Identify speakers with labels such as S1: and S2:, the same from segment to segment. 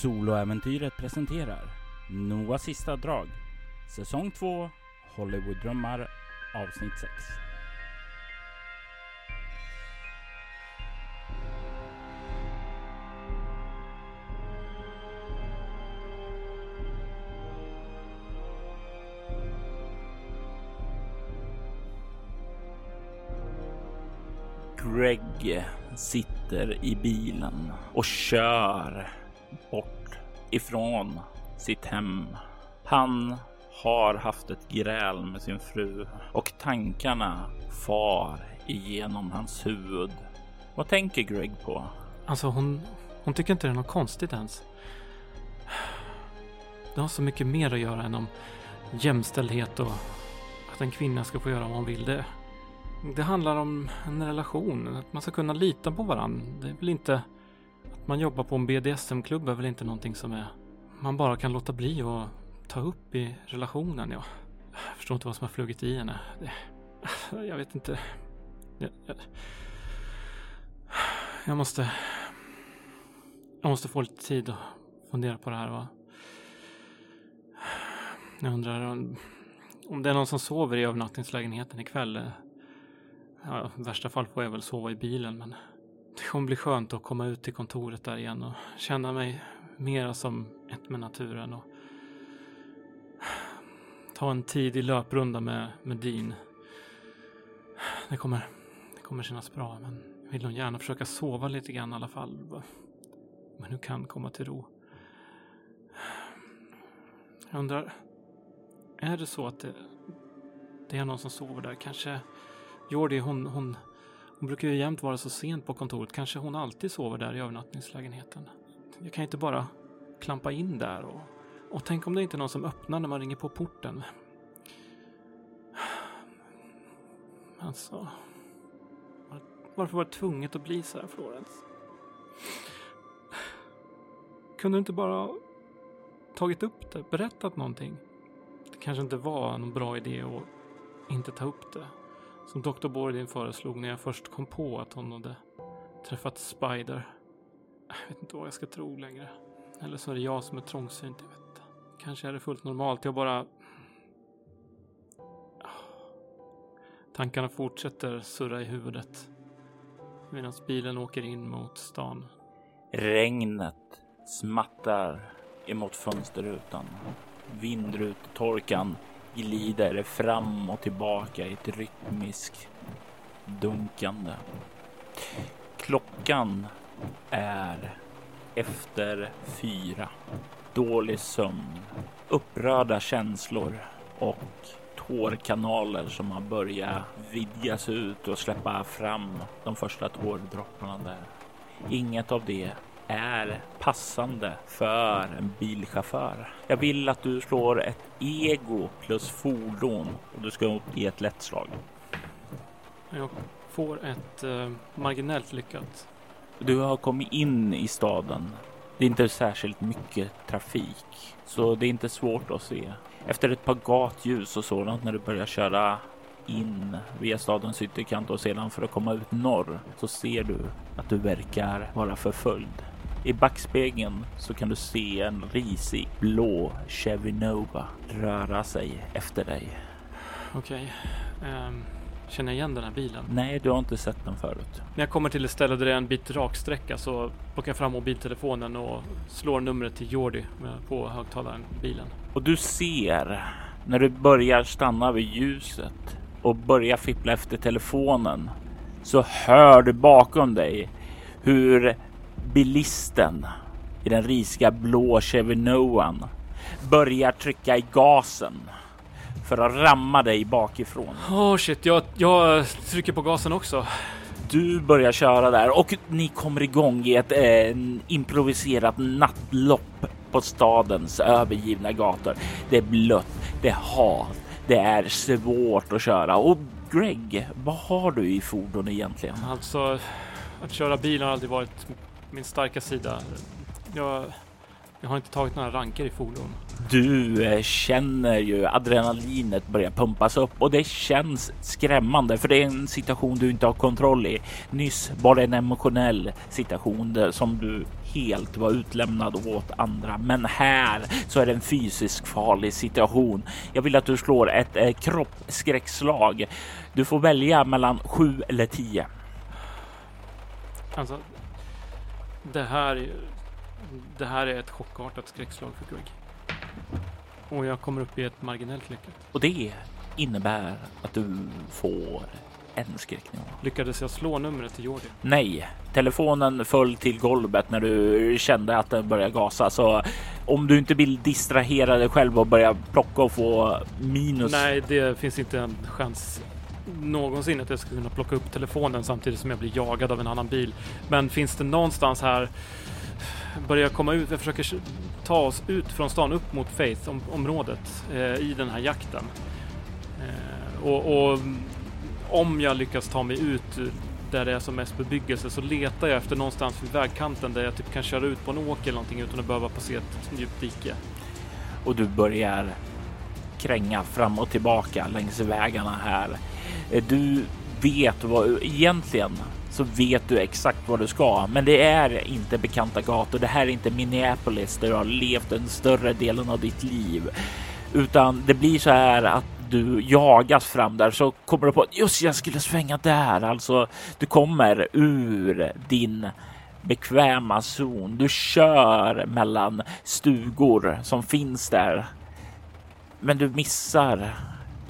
S1: Soloäventyret presenterar Noahs sista drag Säsong 2 Hollywood-drömmar avsnitt 6 Greg sitter i bilen och kör bort ifrån sitt hem. Han har haft ett gräl med sin fru och tankarna far igenom hans huvud. Vad tänker Greg på?
S2: Alltså hon, hon tycker inte det är något konstigt ens. Det har så mycket mer att göra än om jämställdhet och att en kvinna ska få göra vad hon vill. Det, det handlar om en relation, att man ska kunna lita på varandra. Det är väl inte man jobbar på en BDSM-klubb är väl inte någonting som är man bara kan låta bli och ta upp i relationen. Ja. Jag förstår inte vad som har flugit i henne. Det, jag vet inte. Jag, jag, jag, måste... Jag måste få lite tid att fundera på det här. Va? Jag undrar om, om det är någon som sover i övernattningslägenheten ikväll. Ja, I värsta fall får jag väl sova i bilen men det kommer bli skönt att komma ut till kontoret där igen och känna mig mera som ett med naturen och ta en tidig löprunda med, med Dean. Det kommer, det kommer kännas bra, men jag vill nog gärna försöka sova lite grann i alla fall. Men hur kan komma till ro? Jag undrar, är det så att det, det är någon som sover där? Kanske Jordi, hon, hon, hon brukar ju jämt vara så sent på kontoret. Kanske hon alltid sover där i övernattningslägenheten. Jag kan inte bara klampa in där och, och tänk om det inte är någon som öppnar när man ringer på porten. Alltså, varför var det tvunget att bli så här, Florence? Kunde du inte bara tagit upp det, berättat någonting? Det kanske inte var någon bra idé att inte ta upp det. Som Dr. Bordin föreslog när jag först kom på att hon hade träffat Spider. Jag vet inte vad jag ska tro längre. Eller så är det jag som är trångsynt, jag vet inte. Kanske är det fullt normalt, jag bara... Tankarna fortsätter surra i huvudet. Medan bilen åker in mot stan.
S1: Regnet smattar emot fönsterrutan. Vindrutetorkan glider fram och tillbaka i ett rytmiskt dunkande. Klockan är efter fyra. Dålig sömn, upprörda känslor och tårkanaler som har börjat vidgas ut och släppa fram de första tårdropparna där. Inget av det är passande för en bilchaufför. Jag vill att du slår ett ego plus fordon och du ska ge ett lätt slag.
S2: Jag får ett eh, marginellt lyckat.
S1: Du har kommit in i staden. Det är inte särskilt mycket trafik, så det är inte svårt att se. Efter ett par gatljus och sådant när du börjar köra in via stadens ytterkant och sedan för att komma ut norr så ser du att du verkar vara förföljd. I backspegeln så kan du se en risig blå Chevy Nova röra sig efter dig.
S2: Okej. Okay. Um, ehm, känner jag igen den här bilen?
S1: Nej, du har inte sett den förut.
S2: När jag kommer till ett ställe där det är en bit raksträcka så plockar jag fram mobiltelefonen och slår numret till Jordi på högtalaren i bilen.
S1: Och du ser när du börjar stanna vid ljuset och börjar fippla efter telefonen så hör du bakom dig hur bilisten i den risiga blå Chevy Noan börjar trycka i gasen för att ramma dig bakifrån.
S2: Oh shit, jag, jag trycker på gasen också.
S1: Du börjar köra där och ni kommer igång i ett eh, improviserat nattlopp på stadens övergivna gator. Det är blött, det är halt, det är svårt att köra och Greg, vad har du i fordon egentligen?
S2: Alltså, att köra bil har aldrig varit min starka sida. Jag, Jag har inte tagit några ranker i fordon.
S1: Du eh, känner ju adrenalinet börja pumpas upp och det känns skrämmande för det är en situation du inte har kontroll i. Nyss var det en emotionell situation där som du helt var utlämnad åt andra. Men här så är det en fysisk farlig situation. Jag vill att du slår ett eh, kroppsskräckslag. Du får välja mellan 7 eller 10.
S2: Alltså, det här, är- det här är ett chockartat skräckslag för Greg. Och jag kommer upp i ett marginellt lyckat.
S1: Och det innebär att du får en skräcknivå.
S2: Lyckades jag slå numret till Jordi?
S1: Nej, telefonen föll till golvet när du kände att den började gasa. Så om du inte vill distrahera dig själv och börja plocka och få minus.
S2: Nej, det finns inte en chans någonsin att jag ska kunna plocka upp telefonen samtidigt som jag blir jagad av en annan bil. Men finns det någonstans här börjar jag komma ut, jag försöker ta oss ut från stan upp mot Faith-området eh, i den här jakten. Eh, och, och om jag lyckas ta mig ut där det är som mest bebyggelse så letar jag efter någonstans vid vägkanten där jag typ kan köra ut på en åker eller någonting utan att behöva passera ett djupt dike.
S1: Och du börjar kränga fram och tillbaka längs vägarna här. Eh, du vet vad egentligen så vet du exakt vad du ska, men det är inte bekanta gator. Det här är inte Minneapolis där du har levt den större delen av ditt liv, utan det blir så här att du jagas fram där så kommer du på just jag skulle svänga där. Alltså, du kommer ur din bekväma zon. Du kör mellan stugor som finns där. Men du missar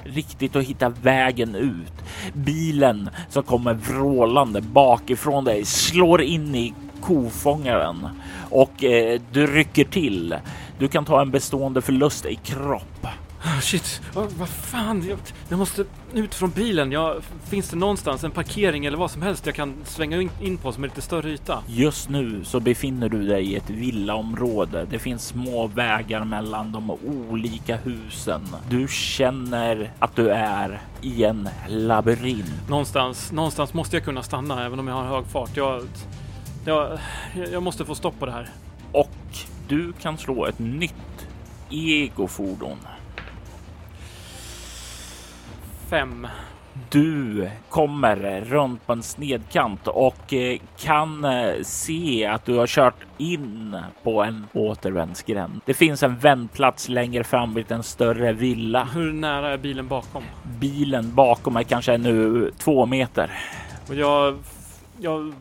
S1: riktigt att hitta vägen ut. Bilen som kommer vrålande bakifrån dig slår in i kofångaren och eh, du rycker till. Du kan ta en bestående förlust i kropp.
S2: Ah, shit, oh, vad fan, jag, jag måste ut från bilen. Jag, finns det någonstans en parkering eller vad som helst jag kan svänga in, in på som är lite större yta?
S1: Just nu så befinner du dig i ett villaområde. Det finns små vägar mellan de olika husen. Du känner att du är i en labyrint.
S2: Någonstans, någonstans måste jag kunna stanna även om jag har hög fart. Jag, jag, jag måste få stopp på det här.
S1: Och du kan slå ett nytt egofordon.
S2: Fem.
S1: Du kommer runt på en snedkant och eh, kan eh, se att du har kört in på en återvändsgränd. Det finns en vändplats längre fram vid en större villa.
S2: Hur nära är bilen bakom?
S1: Bilen bakom är kanske nu två meter.
S2: Och jag, jag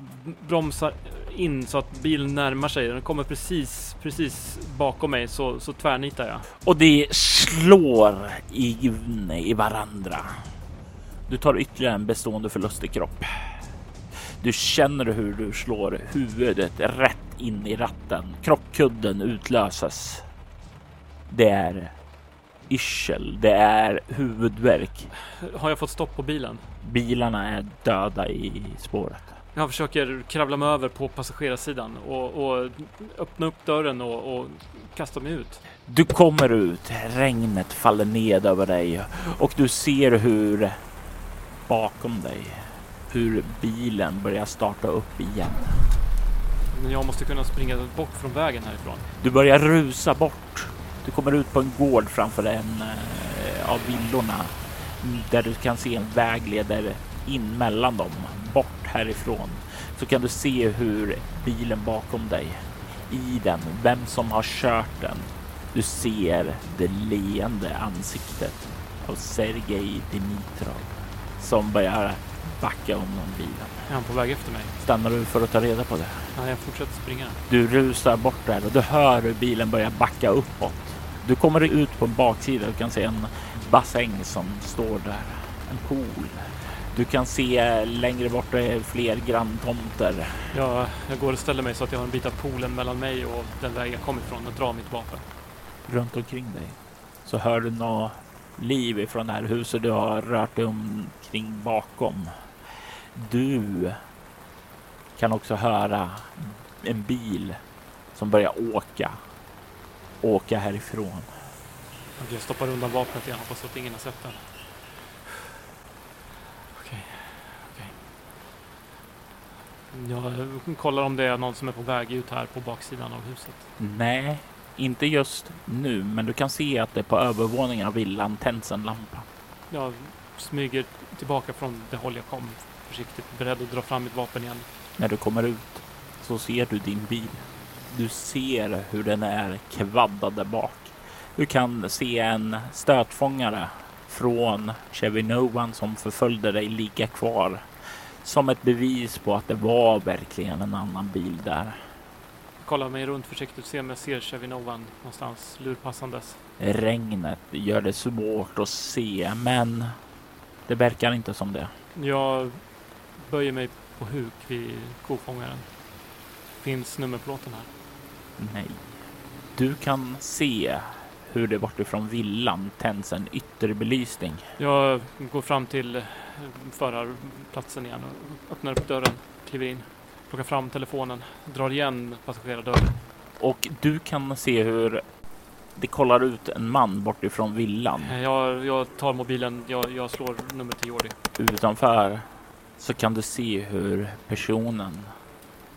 S2: bromsar in så att bilen närmar sig. Den kommer precis, precis bakom mig så, så tvärnitar jag.
S1: Och det slår in i varandra. Du tar ytterligare en bestående förlust i kropp. Du känner hur du slår huvudet rätt in i ratten. Krockkudden utlöses. Det är yrsel. Det är huvudvärk.
S2: Har jag fått stopp på bilen?
S1: Bilarna är döda i spåret.
S2: Jag försöker kravla mig över på passagerarsidan och, och öppna upp dörren och, och kasta mig ut.
S1: Du kommer ut, regnet faller ned över dig och du ser hur bakom dig hur bilen börjar starta upp igen.
S2: Men jag måste kunna springa bort från vägen härifrån.
S1: Du börjar rusa bort. Du kommer ut på en gård framför en eh, av villorna där du kan se en väg leder in mellan dem, härifrån. Så kan du se hur bilen bakom dig, i den, vem som har kört den. Du ser det leende ansiktet av Sergej Dimitrov som börjar backa undan bilen.
S2: Är han på väg efter mig?
S1: Stannar du för att ta reda på det?
S2: Nej, jag fortsätter springa.
S1: Du rusar bort där och du hör hur bilen börjar backa uppåt. Du kommer ut på en baksida och kan se en bassäng som står där. En pool. Du kan se längre bort det är fler granntomter.
S2: Jag, jag går och ställer mig så att jag har en bit av poolen mellan mig och den väg jag kom ifrån och drar mitt vapen.
S1: Runt omkring dig så hör du något liv ifrån det här huset du har rört dig omkring bakom. Du kan också höra en bil som börjar åka. Åka härifrån.
S2: Jag stoppar undan vapnet igen, hoppas att ingen har sett den. Okej, okej. Jag kollar om det är någon som är på väg ut här på baksidan av huset.
S1: Nej, Inte just nu, men du kan se att det på övervåningen av villan tänds en lampa.
S2: Jag smyger tillbaka från det håll jag kom. Försiktigt beredd att dra fram mitt vapen igen.
S1: När du kommer ut så ser du din bil. Du ser hur den är kvaddad där bak. Du kan se en stötfångare från Chevy Novan som förföljde dig ligga kvar som ett bevis på att det var verkligen en annan bil där.
S2: Kollar mig runt försiktigt, ser om jag ser Chevinovan någonstans lurpassandes.
S1: Regnet gör det svårt att se, men det verkar inte som det.
S2: Jag böjer mig på huk vid kofångaren. Finns nummerplåten här?
S1: Nej. Du kan se hur det bortifrån villan tänds en ytterbelysning.
S2: Jag går fram till eh, förarplatsen igen och öppnar upp dörren, kliver in, plockar fram telefonen, drar igen passagerardörren.
S1: Och du kan se hur det kollar ut en man bortifrån villan.
S2: Eh, Jag, jag tar mobilen, jag, jag slår numret till Jordi.
S1: Utanför så kan du se hur personen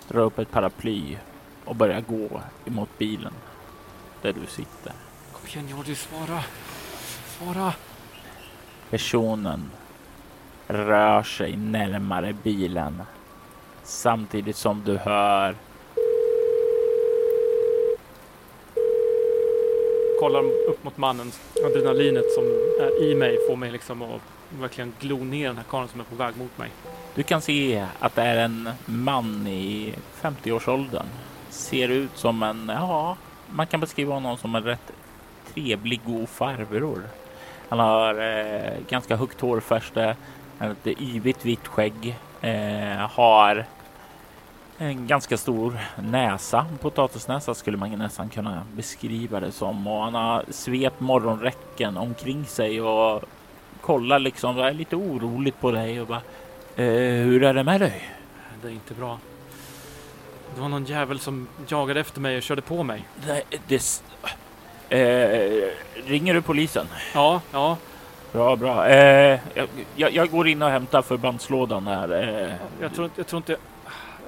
S1: drar upp ett paraply och börjar gå emot bilen där du sitter.
S2: Kom igen Jordi, svara! Svara!
S1: Personen rör sig närmare bilen samtidigt som du hör
S2: Kollar upp mot mannen. Adrenalinet som är i mig får mig liksom att verkligen glo ner den här karln som är på väg mot mig.
S1: Du kan se att det är en man i 50-årsåldern. Ser ut som en, ja, man kan beskriva honom som en rätt trevlig, god farbror. Han har eh, ganska högt hårfäste, ett yvigt vitt skägg, eh, har en ganska stor näsa, potatisnäsa skulle man nästan kunna beskriva det som. Och han har svept morgonräcken omkring sig och kollar liksom, är lite oroligt på dig och bara Eh, hur är det med dig?
S2: Det är inte bra. Det var någon jävel som jagade efter mig och körde på mig.
S1: Nej, det... Eh, ringer du polisen?
S2: Ja, ja.
S1: Bra, bra. Eh, jag, jag, går in och hämtar förbandslådan här. Eh,
S2: Jag tror, inte- jag tror inte...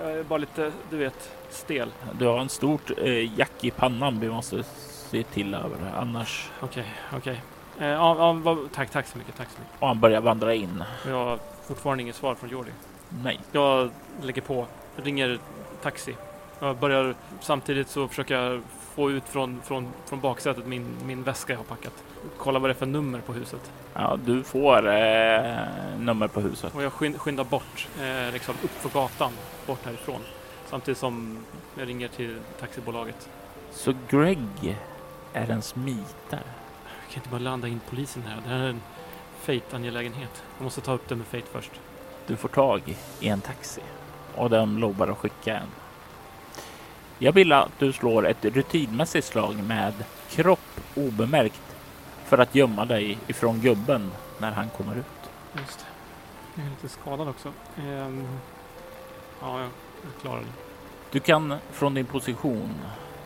S2: Jag är bara lite, du vet, stel.
S1: du har en stort eh, jack i pannan vi måste se till över det. Annars...
S2: Okej, okej. Eh, ja, ja, tack, tack så mycket, tack så mycket.
S1: Och han börjar vandra in.
S2: Jag har fortfarande inget svar från Jordi.
S1: Nej.
S2: Jag lägger på, ringer taxi. Jag börjar samtidigt så försöker jag få ut från, från, från baksätet min, min väska jag har packat. Kolla vad det är för nummer på huset.
S1: Ja, du får eh, nummer på huset.
S2: Och jag skyn- skyndar bort, eh, liksom upp för gatan, bort härifrån. Samtidigt som jag ringer till taxibolaget.
S1: Så Greg är en smitare.
S2: Jag kan inte bara landa in polisen här. Det här är en Fate-angelägenhet. Jag måste ta upp det med Fate först.
S1: Du får tag i en taxi och de lovar att skicka en. Jag vill att du slår ett rutinmässigt slag med kropp obemärkt för att gömma dig ifrån gubben när han kommer ut.
S2: Just det. Jag är lite skadad också. Ehm, ja, jag, jag klarar det.
S1: Du kan från din position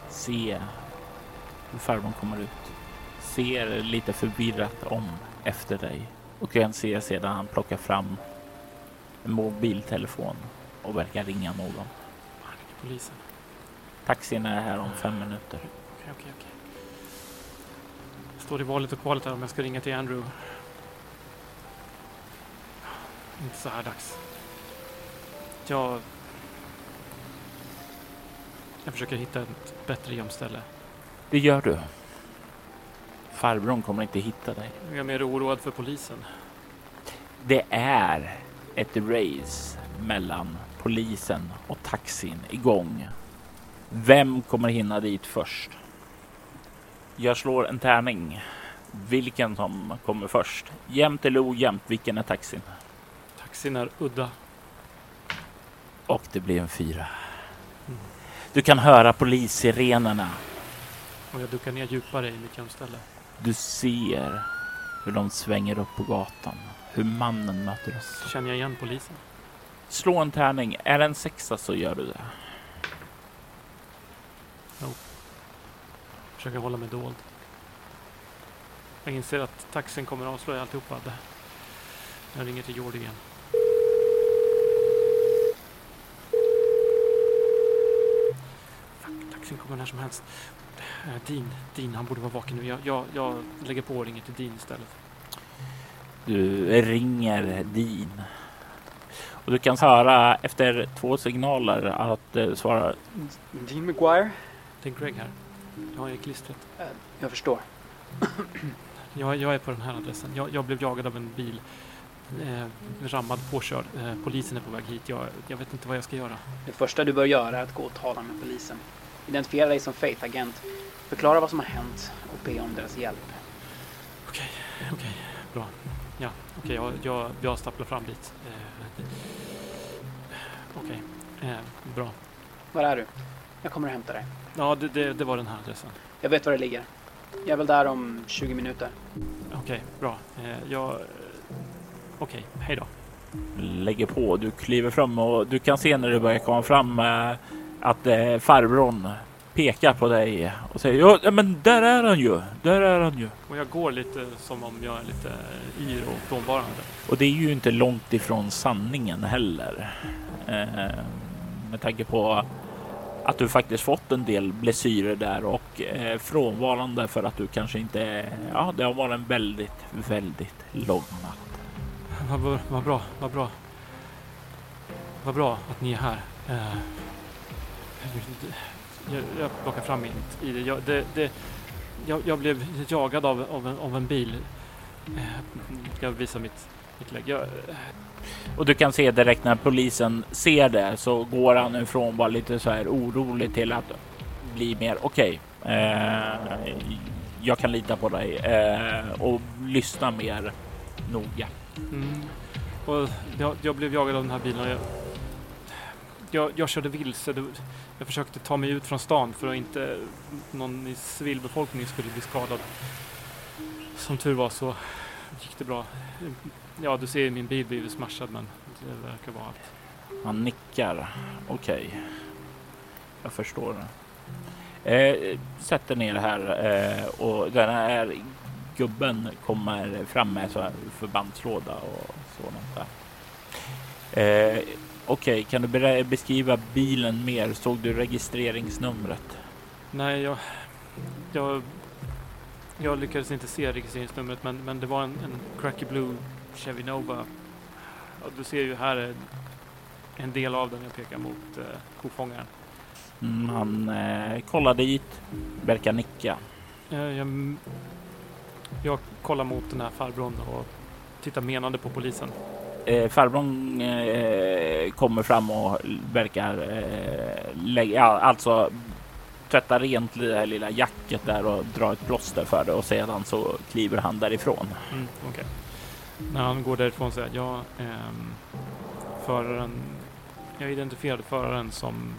S1: se hur farbrorn kommer ut. Ser lite förvirrat om efter dig och kan se sedan han plockar fram en mobiltelefon och verkar ringa någon.
S2: Polisen.
S1: Taxin är här om fem minuter.
S2: Okej, okej, okej. Jag står i valet och kvalet här om jag ska ringa till Andrew. Inte så här dags. Jag... Jag försöker hitta ett bättre gömställe.
S1: Det gör du. Farbrorn kommer inte hitta dig.
S2: Jag är mer oroad för polisen.
S1: Det är ett race mellan polisen och taxin igång. Vem kommer hinna dit först? Jag slår en tärning. Vilken som kommer först? Jämnt eller ojämnt? Vilken är taxin?
S2: Taxin är udda.
S1: Och det blir en fyra. Du kan höra polissirenerna.
S2: Och jag duckar ner djupare i mitt gömställe.
S1: Du ser hur de svänger upp på gatan. Hur mannen möter oss.
S2: Känner jag igen polisen?
S1: Slå en tärning. Är det en sexa så gör du det.
S2: Försöker hålla mig dold. Jag inser att taxin kommer att avslöja alltihopa. Jag ringer till Jordi igen. Fuck, taxin kommer när som helst. Eh, Dean, Dean, han borde vara vaken nu. Jag, jag, jag lägger på och ringer till Dean istället.
S1: Du ringer Dean. Och du kan höra efter två signaler att det svarar
S3: Dean McGuire?
S2: Det är Greg här. Jag är klistret.
S3: Eh, Jag förstår.
S2: Jag, jag är på den här adressen. Jag, jag blev jagad av en bil. Eh, rammad, påkörd. Eh, polisen är på väg hit. Jag, jag vet inte vad jag ska göra.
S3: Det första du bör göra är att gå och tala med polisen. Identifiera dig som Faith-agent. Förklara vad som har hänt och be om deras hjälp.
S2: Okej, okej, bra. Ja, okej, jag, jag, jag stapplar fram dit. Eh, okej, eh, bra.
S3: Var är du? Jag kommer och hämtar dig.
S2: Ja, det, det, det var den här adressen.
S3: Jag vet var det ligger. Jag är väl där om 20 minuter.
S2: Okej, bra. Eh, jag... eh, Okej, hej då.
S1: lägger på. Du kliver fram och du kan se när du börjar komma fram eh, att eh, farbrorn pekar på dig och säger ja, men där är han ju. Där är han ju.
S2: Och jag går lite som om jag är lite yr och frånvarande.
S1: Och det är ju inte långt ifrån sanningen heller. Eh, med tanke på att du faktiskt fått en del blessyrer där och eh, frånvarande för att du kanske inte... Ja, det har varit en väldigt, väldigt lång natt.
S2: Vad, vad, bra, vad bra. Vad bra att ni är här. Uh, jag, jag plockar fram mitt ID. Jag, det, det, jag, jag blev jagad av, av, en, av en bil. Uh, jag visar mitt. Jag,
S1: Och du kan se direkt när polisen ser det så går han ifrån bara lite så här orolig till att bli mer okej. eh, jag kan lita på dig eh, och lyssna mer noga.
S2: Mm. Och jag, jag blev jagad av den här bilen och jag, jag, jag körde vilse. Jag försökte ta mig ut från stan för att inte någon i civilbefolkningen skulle bli skadad. Som tur var så gick det bra. Ja, du ser ju min bil blivit smashad men det verkar vara allt.
S1: Han nickar. Okej. Jag förstår. Eh, sätter ner här eh, och den här gubben kommer fram med så här förbandslåda och sådant där. Eh, Okej, kan du beskriva bilen mer? Såg du registreringsnumret?
S2: Nej, jag, jag, jag lyckades inte se registreringsnumret men, men det var en, en Cracky Blue Chevy Nova. Ja, du ser ju här är en del av den jag pekar mot eh, kofångaren.
S1: Mm, han eh, kollar dit, verkar nicka.
S2: Eh, jag, jag kollar mot den här farbrorn och tittar menande på polisen.
S1: Eh, farbrorn eh, kommer fram och verkar eh, lägga, alltså tvätta rent det här lilla jacket där och dra ett plåster för det och sedan så kliver han därifrån.
S2: Mm, okej. När han går därifrån säger jag, ja, ehm, föraren, jag identifierade föraren som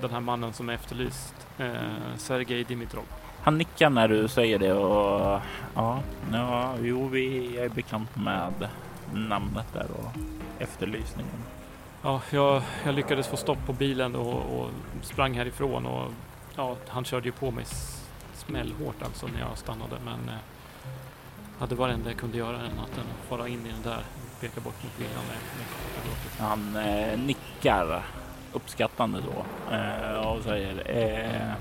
S2: den här mannen som är efterlyst, eh, Sergej Dimitrov.
S1: Han nickar när du säger det och ja, ja jo, vi är bekant med namnet där och efterlysningen.
S2: Ja, jag, jag lyckades få stopp på bilen och, och sprang härifrån och ja, han körde ju på mig smällhårt alltså när jag stannade men eh, ja, det var det enda jag kunde göra än att än fara in i den där och peka bort mot bilen med, med.
S1: Han eh, nickar uppskattande då eh, och säger eh,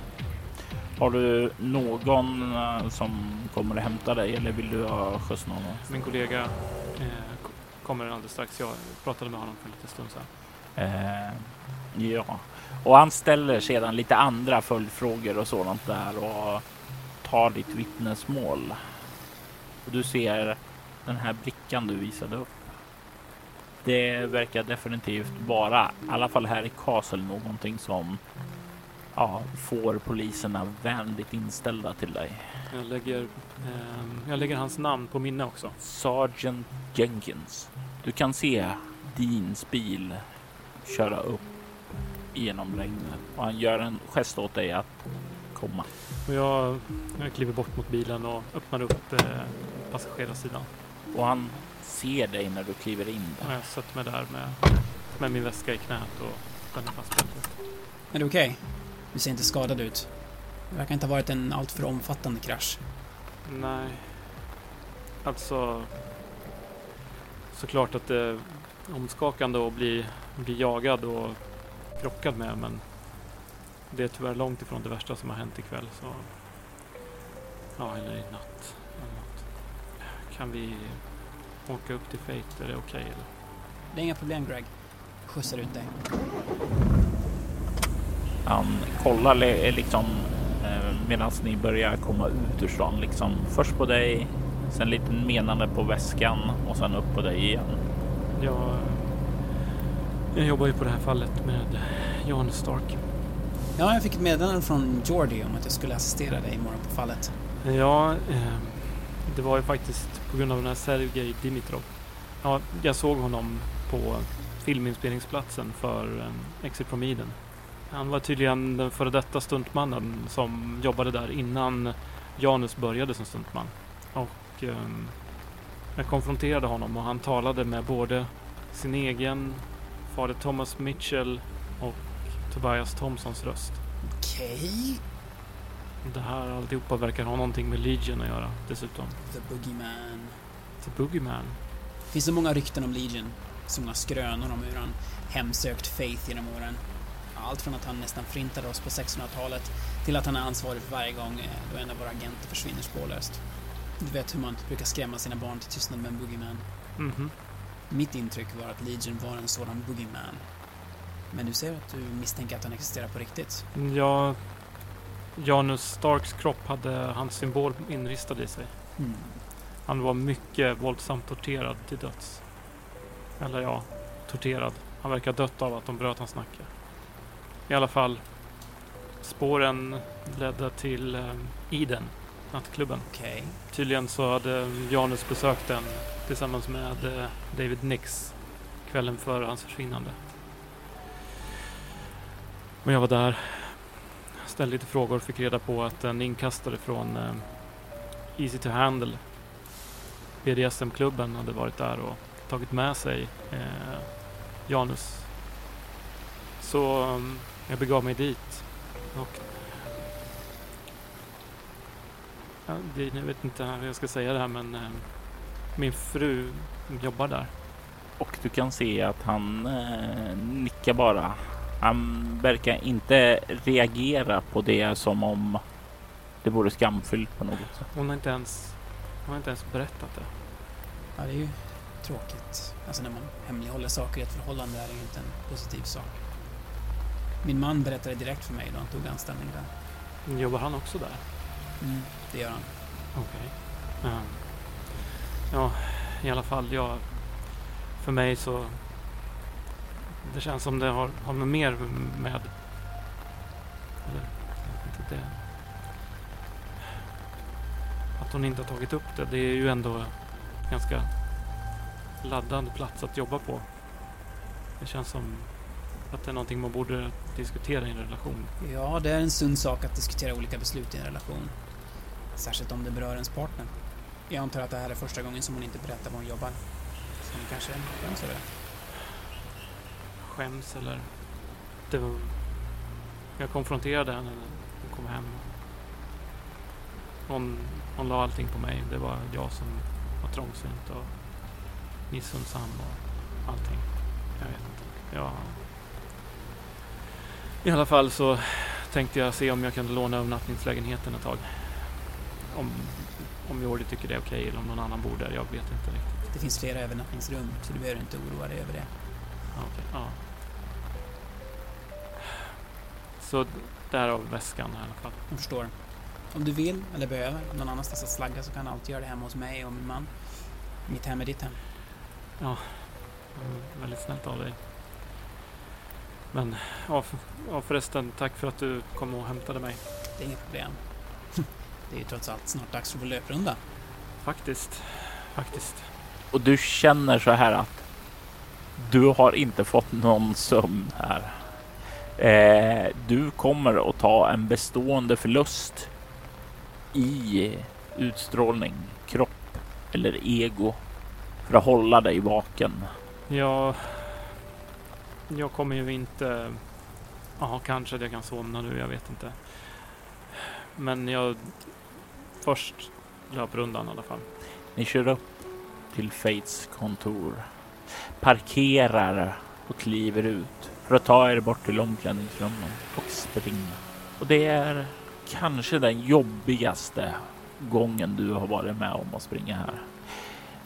S1: Har du någon eh, som kommer att hämta dig eller vill du ha skjuts någon?
S2: Min kollega eh, kommer alldeles strax. Jag pratade med honom för en liten stund sedan.
S1: Eh, ja, och han ställer sedan lite andra följdfrågor och sådant där och tar ditt vittnesmål. Och du ser den här brickan du visade upp. Det verkar definitivt vara, i alla fall här i Castle, någonting som ja, får poliserna vänligt inställda till dig.
S2: Jag lägger, ehm, jag lägger hans namn på minne också.
S1: Sergeant Jenkins. Du kan se Deans bil köra upp genom regnet och han gör en gest åt dig att komma.
S2: Och jag, jag kliver bort mot bilen och öppnar upp eh, passagerarsidan.
S1: Och han ser dig när du kliver in
S2: Och
S1: där.
S2: jag sätter mig där med, med min väska i knät och spänner fast bältet.
S4: Är du okej? Du ser inte skadad ut. Det verkar inte ha varit en alltför omfattande krasch.
S2: Nej. Alltså... Såklart att det är omskakande att bli, bli jagad och krockad med men det är tyvärr långt ifrån det värsta som har hänt ikväll så Ja, eller i natt. Eller något. Kan vi åka upp till Fate? Är det okej eller?
S4: Det är inga problem Greg. Skjutsar ut dig.
S1: Han kollar li- liksom eh, medan ni börjar komma ut ur stan. Liksom först på dig, sen lite menande på väskan och sen upp på dig igen.
S2: Jag, jag jobbar ju på det här fallet med Jan Stark.
S4: Ja, jag fick ett meddelande från Jordi om att jag skulle assistera dig imorgon på fallet.
S2: Ja, eh, det var ju faktiskt på grund av den här Sergej Dimitrov. Ja, jag såg honom på filminspelningsplatsen för eh, Exit from Eden. Han var tydligen den före detta stuntmannen som jobbade där innan Janus började som stuntman. Och eh, jag konfronterade honom och han talade med både sin egen fader Thomas Mitchell och Tobias Thompsons röst.
S4: Okej.
S2: Det här alltihopa verkar ha någonting med Legion att göra dessutom.
S4: The Boogeyman.
S2: The Boogeyman.
S4: Finns det många rykten om Legion? Så många skrönor om hur han hemsökt Faith genom åren. Allt från att han nästan förintade oss på 1600-talet till att han är ansvarig för varje gång eh, då en av våra agenter försvinner spårlöst. Du vet hur man brukar skrämma sina barn till tystnad med en boogeyman.
S2: Mhm.
S4: Mitt intryck var att Legion var en sådan boogeyman. Men du säger att du misstänker att han existerar på riktigt?
S2: Ja, Janus Starks kropp hade hans symbol inristad i sig.
S4: Hmm.
S2: Han var mycket våldsamt torterad till döds. Eller ja, torterad. Han verkar dött av att de bröt hans nacke. I alla fall, spåren ledde till eh, Eden, nattklubben.
S4: Okej.
S2: Tydligen så hade Janus besökt den tillsammans med eh, David Nix kvällen före hans försvinnande. Och jag var där, ställde lite frågor och fick reda på att en inkastare från eh, Easy to Handle, BDSM-klubben, hade varit där och tagit med sig eh, Janus. Så um, jag begav mig dit och Ja, det, jag vet inte hur jag ska säga det här men eh, min fru jobbar där.
S1: Och du kan se att han eh, nickar bara. Han verkar inte reagera på det som om det vore skamfyllt på något sätt.
S2: Hon har inte ens, hon har inte ens berättat det.
S4: Ja, det är ju tråkigt. Alltså när man hemlighåller saker i ett förhållande är det ju inte en positiv sak. Min man berättade direkt för mig då han tog anställning där.
S2: Jobbar han också där?
S4: Mm, det gör han.
S2: Okej. Ja. ja, i alla fall. Ja, för mig så... Det känns som det har, har med mer med... Eller, jag inte det. Att hon inte har tagit upp det. Det är ju ändå ganska laddad plats att jobba på. Det känns som att det är någonting man borde diskutera i en relation.
S4: Ja, det är en sund sak att diskutera olika beslut i en relation. Särskilt om det berör ens partner. Jag antar att det här är första gången som hon inte berättar var hon jobbar. Så hon kanske skäms över det.
S2: skäms eller... Det var, jag konfronterade henne när hon kom hem. Hon, hon la allting på mig. Det var jag som var trångsynt och missundsam och allting. Jag vet inte. Jag... I alla fall så tänkte jag se om jag kunde låna övernattningslägenheten ett tag. Om, om Jordi tycker det är okej eller om någon annan bor där. Jag vet inte riktigt.
S4: Det finns flera övernattningsrum, så du behöver inte oroa dig över det.
S2: Ja, okej. Ja. Så därav väskan i alla fall.
S4: Jag förstår. Om du vill eller behöver någon annanstans att slagga så kan du alltid göra det hemma hos mig och min man. Mitt hem är ditt hem.
S2: Mm, väldigt snällt av dig. Men ja, för, ja, förresten, tack för att du kom och hämtade mig.
S4: Det är inget problem. Det är ju trots allt snart dags för vår löprunda.
S2: Faktiskt. Faktiskt.
S1: Och du känner så här att du har inte fått någon sömn här. Eh, du kommer att ta en bestående förlust i utstrålning, kropp eller ego för att hålla dig vaken.
S2: Jag... Jag kommer ju inte... Ja, kanske att jag kan somna nu, jag vet inte. Men jag... Först löprundan i alla fall.
S1: Ni kör upp till Fates kontor, parkerar och kliver ut för att ta er bort till omklädningsrummen och springa. Och det är kanske den jobbigaste gången du har varit med om att springa här.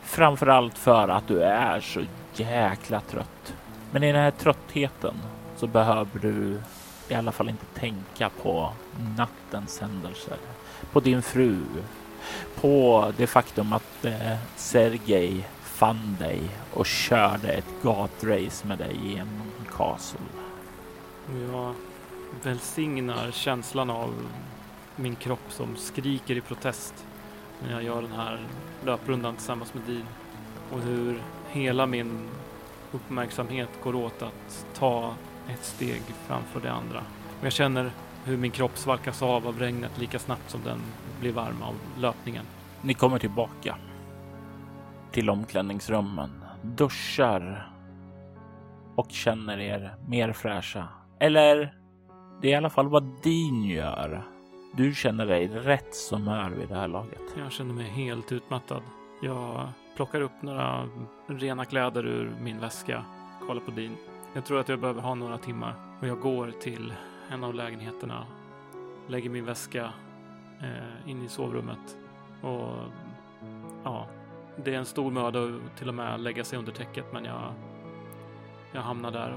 S1: Framförallt för att du är så jäkla trött. Men i den här tröttheten så behöver du i alla fall inte tänka på nattens händelser, på din fru, på det faktum att eh, Sergej fann dig och körde ett gatrace med dig genom Castle.
S2: Jag välsignar känslan av min kropp som skriker i protest när jag gör den här löprundan tillsammans med Dean. Och hur hela min uppmärksamhet går åt att ta ett steg framför det andra. Och jag känner hur min kropp svalkas av av regnet lika snabbt som den blir varm av löpningen.
S1: Ni kommer tillbaka till omklädningsrummen, duschar och känner er mer fräscha. Eller det är i alla fall vad Dean gör. Du känner dig rätt så mör vid det här laget.
S2: Jag känner mig helt utmattad. Jag plockar upp några rena kläder ur min väska, kollar på Dean. Jag tror att jag behöver ha några timmar och jag går till en av lägenheterna, lägger min väska eh, in i sovrummet och ja, det är en stor möda att till och med lägga sig under täcket men jag, jag hamnar där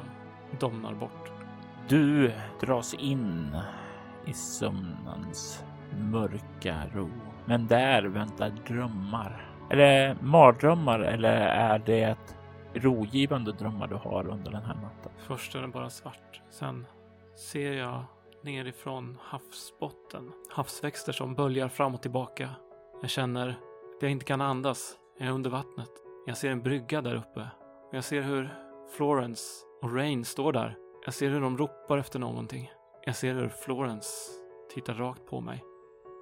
S2: och domnar bort.
S1: Du dras in i sömnens mörka ro. Men där väntar drömmar. Det mardrömmar eller är det rogivande drömmar du har under den här natten?
S2: Först är den bara svart. Sen ser jag nerifrån havsbotten havsväxter som böljar fram och tillbaka. Jag känner att jag inte kan andas. Jag är under vattnet. Jag ser en brygga där uppe. Jag ser hur Florence och Rain står där. Jag ser hur de ropar efter någonting. Jag ser hur Florence tittar rakt på mig.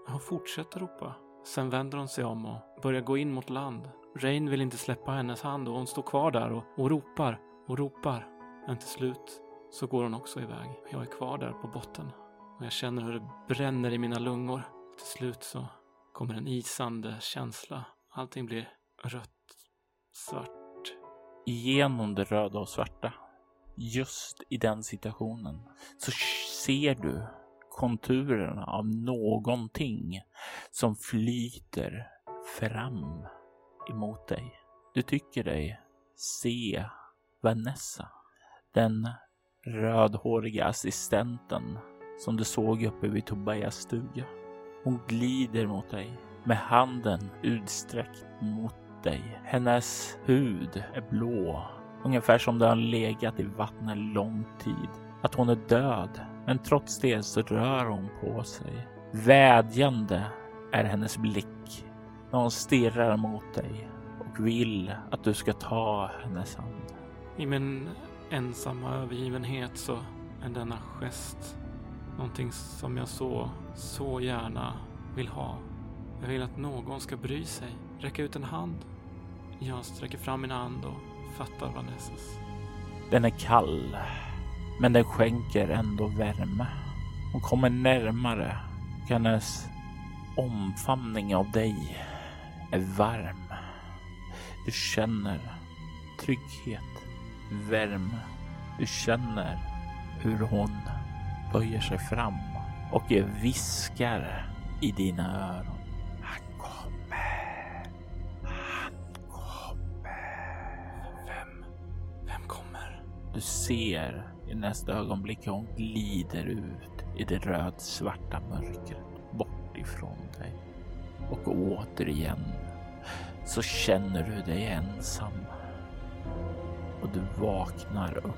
S2: Hon fortsätter ropa. Sen vänder hon sig om och börjar gå in mot land. Rain vill inte släppa hennes hand och hon står kvar där och, och ropar och ropar. Men till slut så går hon också iväg. Jag är kvar där på botten och jag känner hur det bränner i mina lungor. Till slut så kommer en isande känsla. Allting blir rött, svart.
S1: Genom det röda och svarta, just i den situationen, så ser du konturerna av någonting som flyter fram emot dig. Du tycker dig se Vanessa, den rödhåriga assistenten som du såg uppe vid Tobias stuga. Hon glider mot dig med handen utsträckt mot dig. Hennes hud är blå, ungefär som den har legat i vattnet lång tid. Att hon är död, men trots det så rör hon på sig. Vädjande är hennes blick när hon stirrar mot dig och vill att du ska ta hennes hand.
S2: I min ensamma övergivenhet så är denna gest någonting som jag så, så gärna vill ha. Jag vill att någon ska bry sig, räcka ut en hand. Jag sträcker fram min hand och fattar Vanessas.
S1: Den är kall, men den skänker ändå värme. Hon kommer närmare och hennes omfamning av dig är varm. Du känner trygghet, värme. Du känner hur hon böjer sig fram och viskar i dina öron. Han kommer. Han kommer.
S2: Vem? Vem kommer?
S1: Du ser i nästa ögonblick hur hon glider ut i det rödsvarta mörkret bort ifrån dig. Och återigen så känner du dig ensam. Och du vaknar upp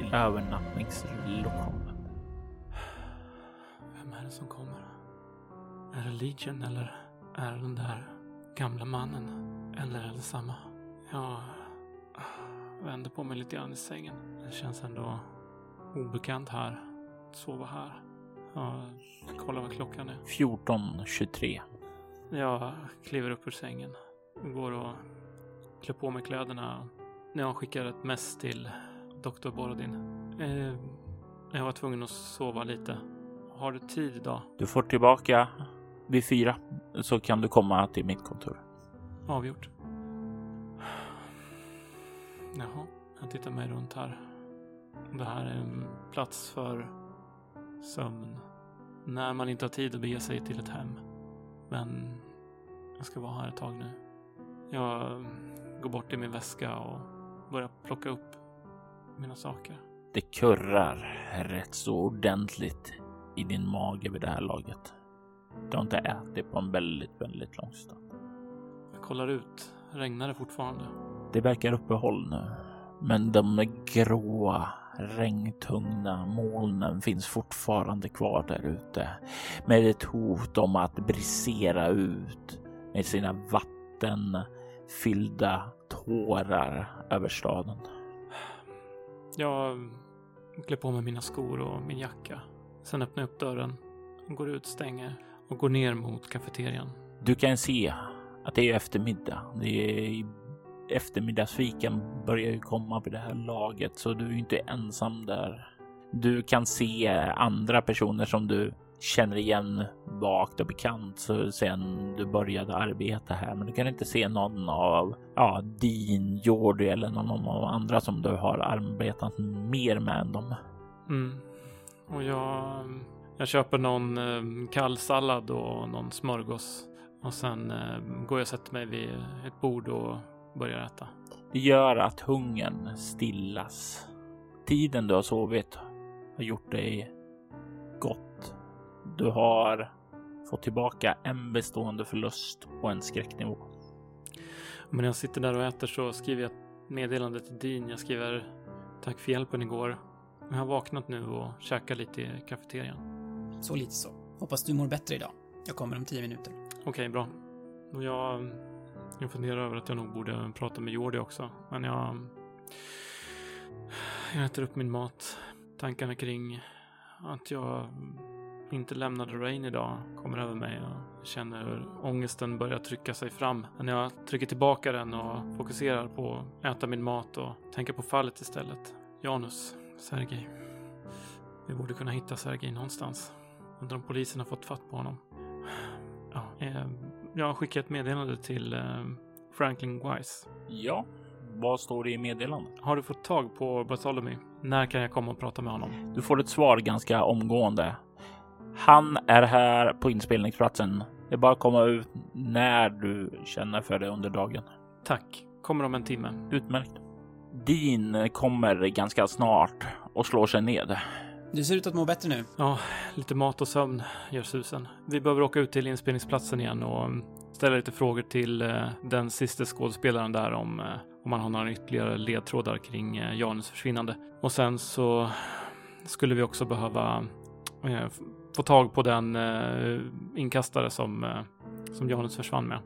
S1: i övernattningslokalen.
S2: Vem är det som kommer? Är det Legion eller är det den där gamla mannen? Eller är det samma? Jag vänder på mig lite grann i sängen. Det känns ändå obekant här. Att sova här. Jag kollar vad klockan är.
S1: 14.23.
S2: Jag kliver upp ur sängen. Går och klär på mig kläderna. Jag skickar ett mess till Dr. Borodin. Eh, jag var tvungen att sova lite. Har du tid idag?
S1: Du får tillbaka vid fyra så kan du komma till mitt kontor.
S2: Avgjort. Jaha, jag tittar mig runt här. Det här är en plats för sömn. När man inte har tid att bege sig till ett hem. Men jag ska vara här ett tag nu. Jag går bort till min väska och börjar plocka upp mina saker.
S1: Det kurrar rätt så ordentligt i din mage vid det här laget. Du har inte ätit på en väldigt, väldigt lång stund.
S2: Jag kollar ut. Regnar det fortfarande?
S1: Det verkar uppehåll nu, men de gråa, regntungna molnen finns fortfarande kvar där ute med ett hot om att brisera ut med sina vattenfyllda tårar över staden.
S2: Jag klär på mig mina skor och min jacka. Sen öppnar jag upp dörren, går ut, stänger och går ner mot kafeterian.
S1: Du kan se att det är eftermiddag. Det är eftermiddagsfikan börjar ju komma på det här laget, så du är inte ensam där. Du kan se andra personer som du känner igen vagt och bekant så sen du började arbeta här. Men du kan inte se någon av ja, din, Jordi eller någon av de andra som du har arbetat mer med än dem.
S2: Mm. Och jag, jag köper någon eh, kall sallad och någon smörgås. Och sen eh, går jag och sätter mig vid ett bord och börjar äta.
S1: Det gör att hungern stillas. Tiden du har sovit har gjort dig. Du har fått tillbaka en bestående förlust på en skräcknivå.
S2: Men när jag sitter där och äter så skriver jag ett meddelande till Dean. Jag skriver tack för hjälpen igår. Jag har vaknat nu och käkar lite i kafeterian.
S4: Så lite så. Hoppas du mår bättre idag. Jag kommer om tio minuter.
S2: Okej, bra. Och jag, jag funderar över att jag nog borde prata med Jordi också. Men jag... Jag äter upp min mat. Tankarna kring att jag inte lämnade Rain idag kommer över mig och känner hur ångesten börjar trycka sig fram. Men jag trycker tillbaka den och fokuserar på att äta min mat och tänker på fallet istället. Janus, Sergej. Vi borde kunna hitta Sergej någonstans. Undrar om polisen har fått fatt på honom. Ja, eh, jag har skickat ett meddelande till eh, Franklin Wise.
S1: Ja, vad står det i meddelandet?
S2: Har du fått tag på Bartholomew? När kan jag komma och prata med honom?
S1: Du får ett svar ganska omgående. Han är här på inspelningsplatsen. Det är bara att komma ut när du känner för det under dagen.
S2: Tack. Kommer om en timme.
S1: Utmärkt. Dean kommer ganska snart och slår sig ned.
S4: Du ser ut att må bättre nu.
S2: Ja, lite mat och sömn gör susen. Vi behöver åka ut till inspelningsplatsen igen och mm, ställa lite frågor till eh, den sista skådespelaren där om, eh, om man har några ytterligare ledtrådar kring eh, Janus försvinnande. Och sen så skulle vi också behöva eh, få tag på den eh, inkastare som, eh, som Janus försvann med.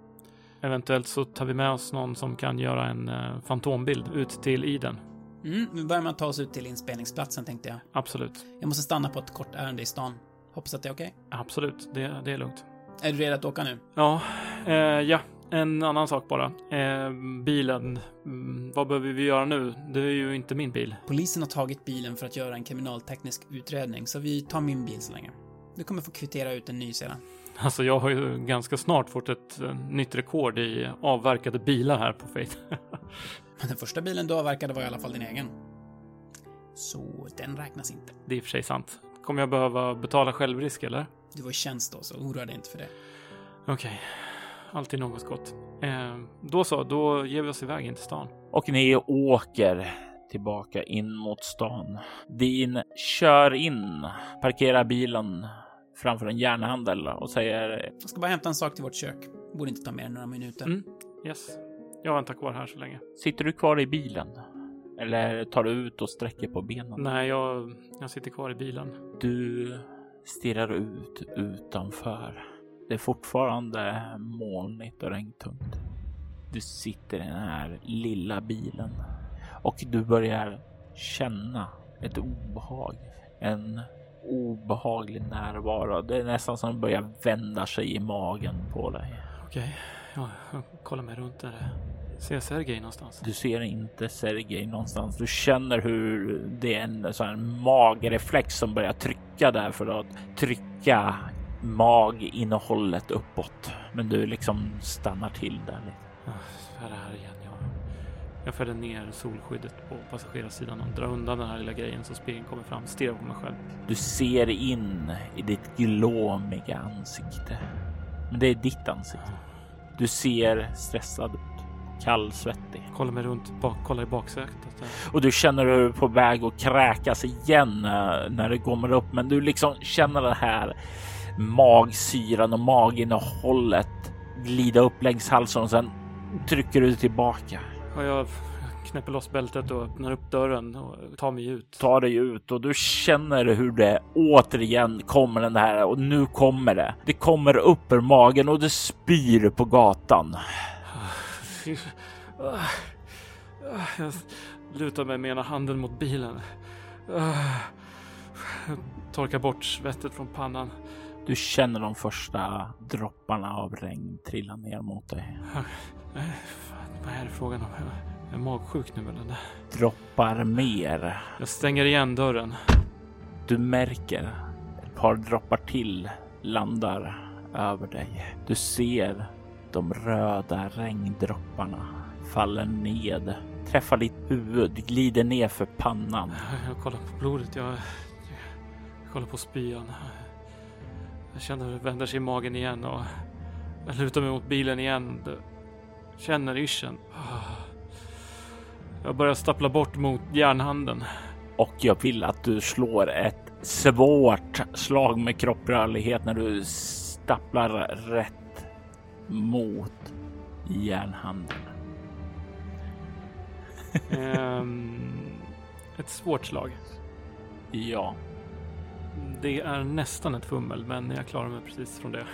S2: Eventuellt så tar vi med oss någon som kan göra en eh, fantombild ut till Iden.
S4: Mm, nu börjar man ta oss ut till inspelningsplatsen tänkte jag.
S2: Absolut.
S4: Jag måste stanna på ett kort ärende i stan. Hoppas att det är okej.
S2: Absolut, det, det är lugnt.
S4: Är du redo att åka nu?
S2: Ja, eh, ja, en annan sak bara. Eh, bilen, mm, vad behöver vi göra nu? Det är ju inte min bil.
S4: Polisen har tagit bilen för att göra en kriminalteknisk utredning, så vi tar min bil så länge. Du kommer få kvittera ut en ny sedan.
S2: Alltså jag har ju ganska snart fått ett eh, nytt rekord i avverkade bilar här på Faith.
S4: Men den första bilen du avverkade var i alla fall din egen. Så den räknas inte.
S2: det är i och för sig sant. Kommer jag behöva betala självrisk eller?
S4: Du var i tjänst då, så oroa dig inte för det.
S2: Okej, alltid något gott. Eh, då så, då ger vi oss iväg in till stan.
S1: Och ni åker tillbaka in mot stan. Dean kör in, parkerar bilen framför en järnhandel och säger
S4: Jag ska bara hämta en sak till vårt kök. Borde inte ta mer än några minuter.
S2: Mm. Yes, jag väntar kvar här så länge.
S1: Sitter du kvar i bilen? Eller tar du ut och sträcker på benen?
S2: Nej, jag, jag sitter kvar i bilen.
S1: Du stirrar ut utanför. Det är fortfarande molnigt och regntungt. Du sitter i den här lilla bilen och du börjar känna ett obehag. En obehaglig närvaro. Det är nästan som att det börjar vända sig i magen på dig.
S2: Okej, ja, jag kollar mig runt där. Ser jag Sergej någonstans?
S1: Du ser inte Sergej någonstans. Du känner hur det är en sån här magreflex som börjar trycka där för att trycka maginnehållet uppåt. Men du liksom stannar till där lite.
S2: Är det här igen. Jag, fäller ner solskyddet på passagerarsidan och drar undan den här lilla grejen så spegeln kommer fram. Stirrar på mig själv.
S1: Du ser in i ditt glåmiga ansikte. Men det är ditt ansikte. Du ser stressad ut. Kallsvettig.
S2: Kollar mig runt, bak, kollar i baksätet.
S1: Och du känner hur du är på väg att kräkas igen eh, när det kommer upp. Men du liksom känner den här magsyran och maginnehållet glida upp längs halsen och sen trycker du tillbaka.
S2: Och jag knäpper loss bältet och öppnar upp dörren och tar mig ut.
S1: Tar dig ut och du känner hur det återigen kommer den här och nu kommer det. Det kommer upp ur magen och det spyr på gatan.
S2: Jag lutar mig med ena handen mot bilen. Torkar bort svettet från pannan.
S1: Du känner de första dropparna av regn trilla ner mot dig.
S2: Vad är det frågan om? Jag är magsjuk nu eller?
S1: Droppar mer.
S2: Jag stänger igen dörren.
S1: Du märker ett par droppar till landar över dig. Du ser de röda regndropparna faller ned, träffar ditt huvud, glider ner för pannan.
S2: Jag kollar på blodet. Jag, jag kollar på spyan. Jag känner hur det vänder sig i magen igen och jag lutar mig mot bilen igen. Känner yrseln. Jag börjar stappla bort mot järnhanden.
S1: Och jag vill att du slår ett svårt slag med kropprörlighet när du stapplar rätt mot järnhanden.
S2: um, ett svårt slag.
S1: Ja.
S2: Det är nästan ett fummel, men jag klarar mig precis från det.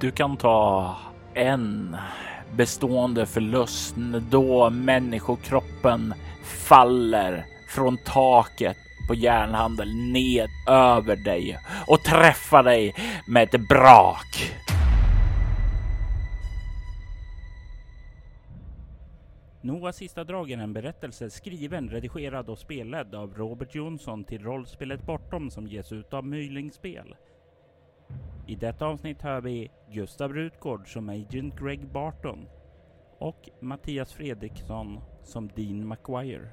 S1: Du kan ta en bestående förlust då människokroppen faller från taket på järnhandel ned över dig och träffar dig med ett brak.
S5: Noahs sista drag är en berättelse skriven, redigerad och spelad av Robert Jonsson till rollspelet Bortom som ges ut av Mylingspel. I detta avsnitt hör vi Gustav Rutgård som Agent Greg Barton och Mattias Fredriksson som Dean McGuire.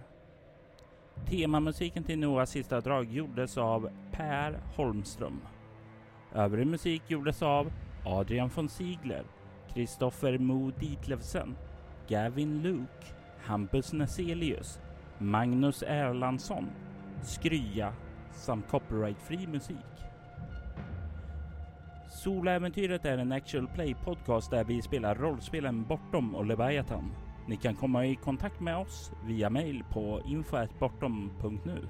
S5: Temamusiken till Noahs sista drag gjordes av Per Holmström. Övrig musik gjordes av Adrian von Ziegler, Kristoffer Mo Ditlevsen, Gavin Luke, Hampus Neselius, Magnus Erlandsson, Skrya samt copyrightfri musik. Soläventyret är en actual play podcast där vi spelar rollspelen Bortom och Leviathan. Ni kan komma i kontakt med oss via mail på info.bortom.nu.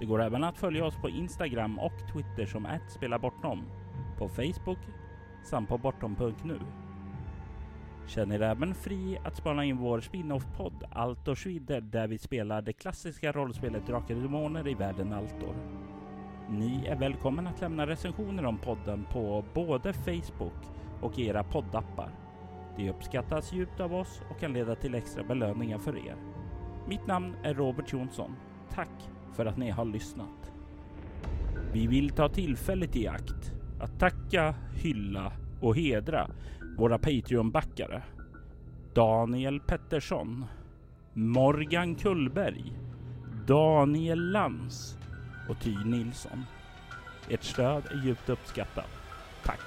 S5: Det går även att följa oss på Instagram och Twitter som @spelabortom, på Facebook samt på bortom.nu. Känn er även fri att spana in vår spin-off-podd Altor Schwider där vi spelar det klassiska rollspelet Drakar och Demoner i världen Altor. Ni är välkomna att lämna recensioner om podden på både Facebook och era poddappar. Det uppskattas djupt av oss och kan leda till extra belöningar för er. Mitt namn är Robert Jonsson. Tack för att ni har lyssnat. Vi vill ta tillfället i akt att tacka, hylla och hedra våra Patreon-backare. Daniel Pettersson, Morgan Kullberg, Daniel Lans och Ty Nilsson. Ert stöd är djupt uppskattat. Tack!